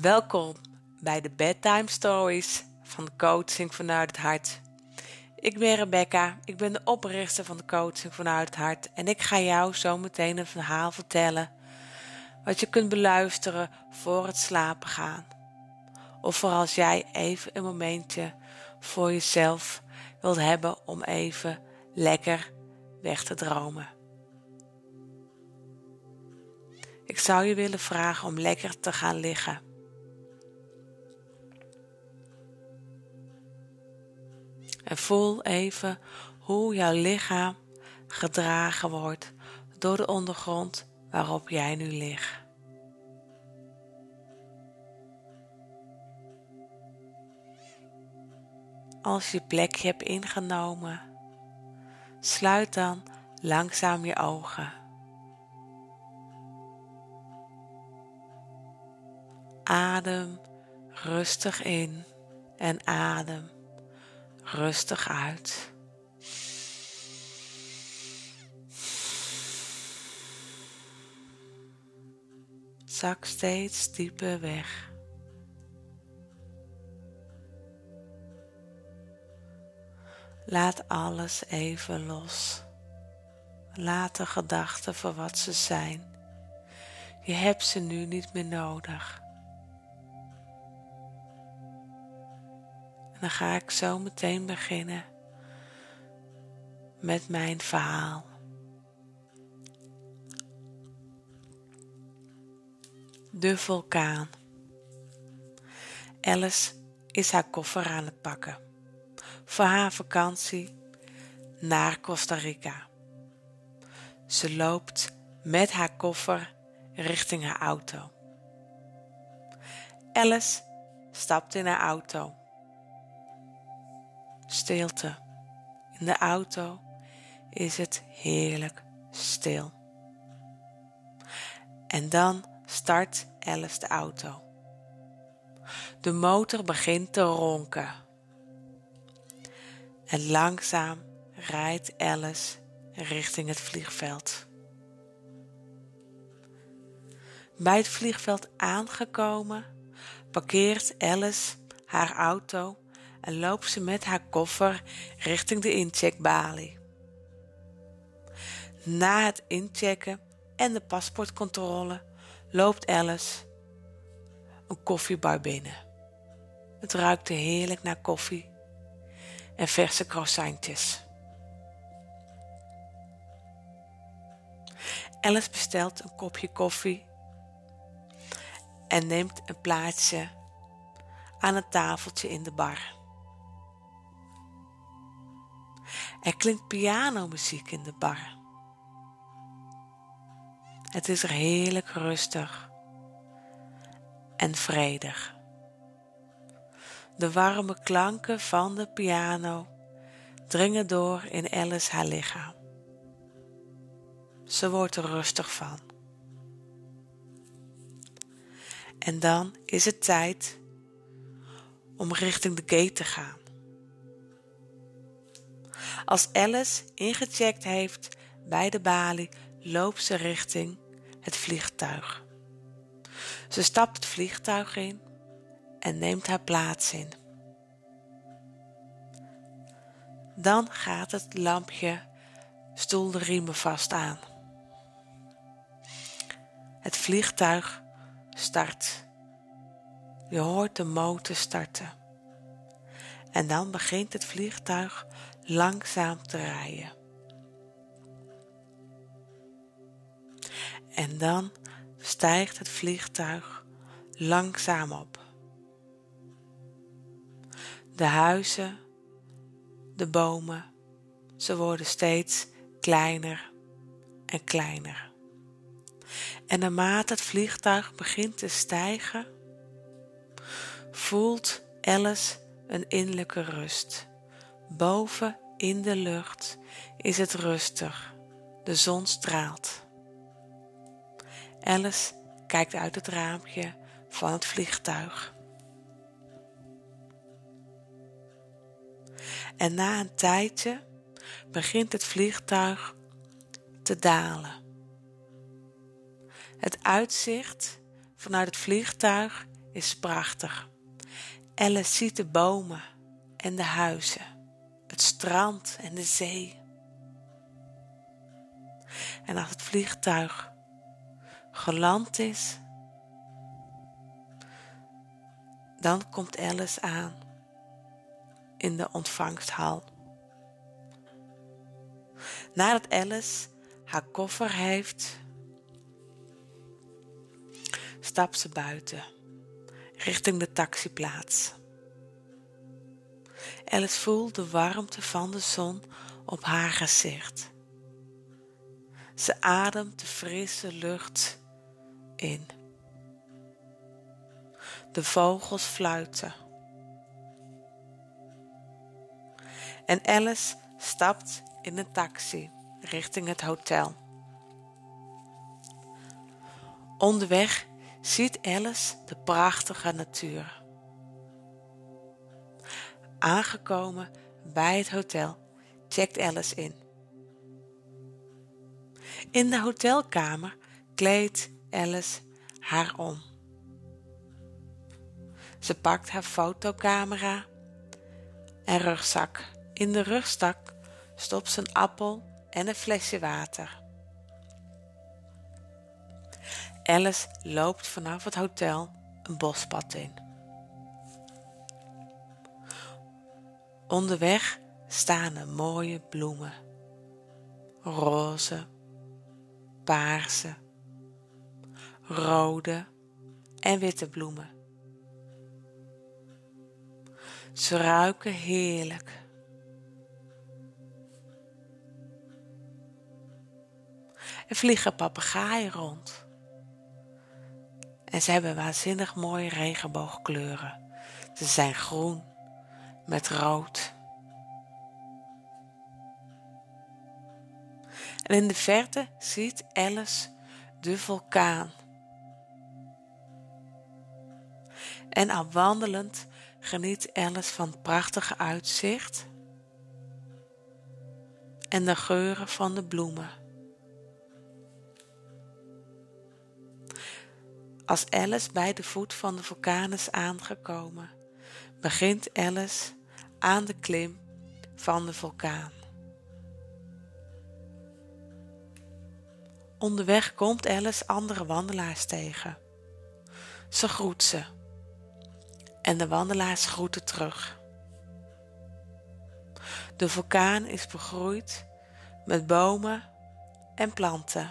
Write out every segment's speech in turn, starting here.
Welkom bij de Bedtime Stories van Coaching vanuit het Hart. Ik ben Rebecca, ik ben de oprichter van de Coaching vanuit het Hart en ik ga jou zo meteen een verhaal vertellen wat je kunt beluisteren voor het slapen gaan. Of voor als jij even een momentje voor jezelf wilt hebben om even lekker weg te dromen. Ik zou je willen vragen om lekker te gaan liggen. En voel even hoe jouw lichaam gedragen wordt door de ondergrond waarop jij nu ligt. Als je plekje hebt ingenomen, sluit dan langzaam je ogen. Adem rustig in en adem rustig uit. Zak steeds dieper weg. Laat alles even los. Laat de gedachten voor wat ze zijn. Je hebt ze nu niet meer nodig. Dan ga ik zo meteen beginnen met mijn verhaal. De vulkaan. Alice is haar koffer aan het pakken voor haar vakantie naar Costa Rica. Ze loopt met haar koffer richting haar auto. Alice stapt in haar auto. Stilte. In de auto is het heerlijk stil. En dan start Alice de auto. De motor begint te ronken. En langzaam rijdt Alice richting het vliegveld. Bij het vliegveld aangekomen, parkeert Alice haar auto en loopt ze met haar koffer richting de incheckbalie. Na het inchecken en de paspoortcontrole loopt Alice een koffiebar binnen. Het ruikt heerlijk naar koffie en verse croissantjes. Alice bestelt een kopje koffie en neemt een plaatsje aan een tafeltje in de bar. Er klinkt pianomuziek in de bar. Het is er heerlijk rustig en vredig. De warme klanken van de piano dringen door in Alice haar lichaam. Ze wordt er rustig van. En dan is het tijd om richting de gate te gaan. Als Alice ingecheckt heeft bij de balie, loopt ze richting het vliegtuig. Ze stapt het vliegtuig in en neemt haar plaats in. Dan gaat het lampje stoelriemen vast aan. Het vliegtuig start. Je hoort de motor starten. En dan begint het vliegtuig langzaam te rijden. En dan stijgt het vliegtuig langzaam op. De huizen, de bomen, ze worden steeds kleiner en kleiner. En naarmate het vliegtuig begint te stijgen, voelt Alice een innerlijke rust. Boven in de lucht is het rustig. De zon straalt. Alice kijkt uit het raampje van het vliegtuig. En na een tijdje begint het vliegtuig te dalen. Het uitzicht vanuit het vliegtuig is prachtig. Alice ziet de bomen en de huizen, het strand en de zee. En als het vliegtuig geland is, dan komt Alice aan in de ontvangsthal. Nadat Alice haar koffer heeft, stapt ze buiten richting de taxiplaats. Alice voelt de warmte van de zon op haar gezicht. Ze ademt de frisse lucht in. De vogels fluiten. En Alice stapt in een taxi richting het hotel. Onderweg ziet Alice de prachtige natuur. Aangekomen bij het hotel checkt Alice in. In de hotelkamer kleedt Alice haar om. Ze pakt haar fotocamera en rugzak. In de rugzak stopt ze een appel en een flesje water. Alice loopt vanaf het hotel een bospad in. Onderweg staan er mooie bloemen. Roze, paarse, rode en witte bloemen. Ze ruiken heerlijk. Er vliegen papegaaien rond. En ze hebben waanzinnig mooie regenboogkleuren. Ze zijn groen met rood. En in de verte ziet Alice de vulkaan. En al wandelend geniet Alice van het prachtige uitzicht en de geuren van de bloemen. Als Alice bij de voet van de vulkaan is aangekomen, begint Alice aan de klim van de vulkaan. Onderweg komt Alice andere wandelaars tegen. Ze groet ze en de wandelaars groeten terug. De vulkaan is begroeid met bomen en planten.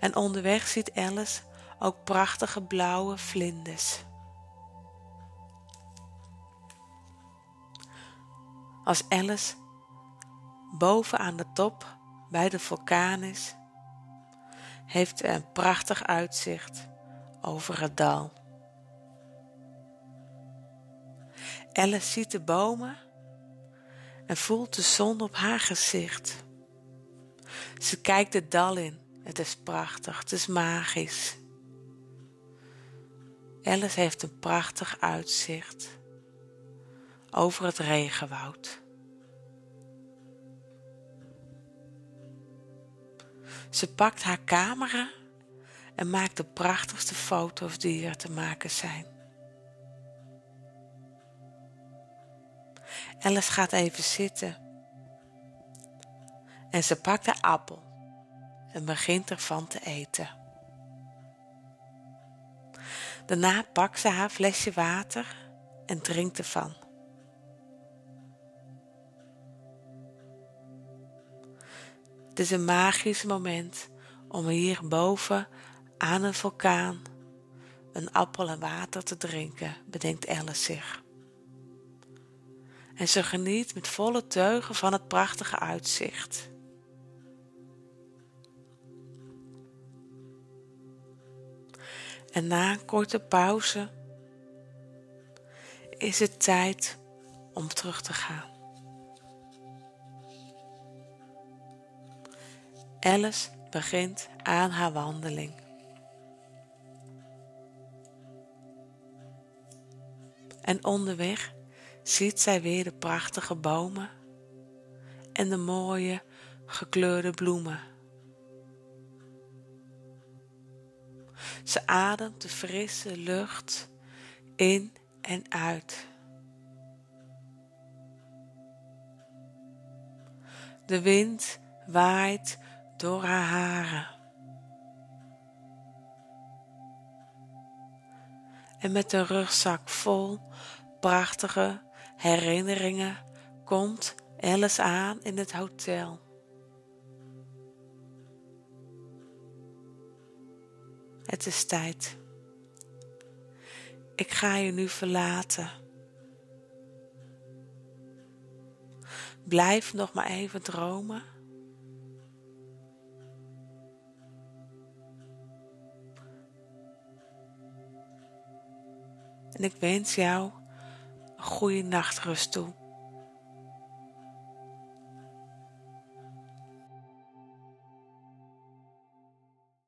En onderweg ziet Alice ook prachtige blauwe vlinders. Als Alice boven aan de top bij de vulkaan is, heeft een prachtig uitzicht over het dal. Alice ziet de bomen en voelt de zon op haar gezicht. Ze kijkt het dal in. Het is prachtig, het is magisch. Alice heeft een prachtig uitzicht over het regenwoud. Ze pakt haar camera en maakt de prachtigste foto's die er te maken zijn. Alice gaat even zitten en ze pakt de appel en begint ervan te eten. Daarna pakt ze haar flesje water en drinkt ervan. Het is een magisch moment om hier boven aan een vulkaan een appel en water te drinken, bedenkt Alice zich. En ze geniet met volle teugen van het prachtige uitzicht. En na een korte pauze is het tijd om terug te gaan. Alice begint aan haar wandeling. En onderweg ziet zij weer de prachtige bomen en de mooie gekleurde bloemen. Ze ademt de frisse lucht in en uit. De wind waait door haar haren. En met een rugzak vol prachtige herinneringen komt Alice aan in het hotel. Het is tijd. Ik ga je nu verlaten. Blijf nog maar even dromen. En ik wens jou een goede nachtrust toe.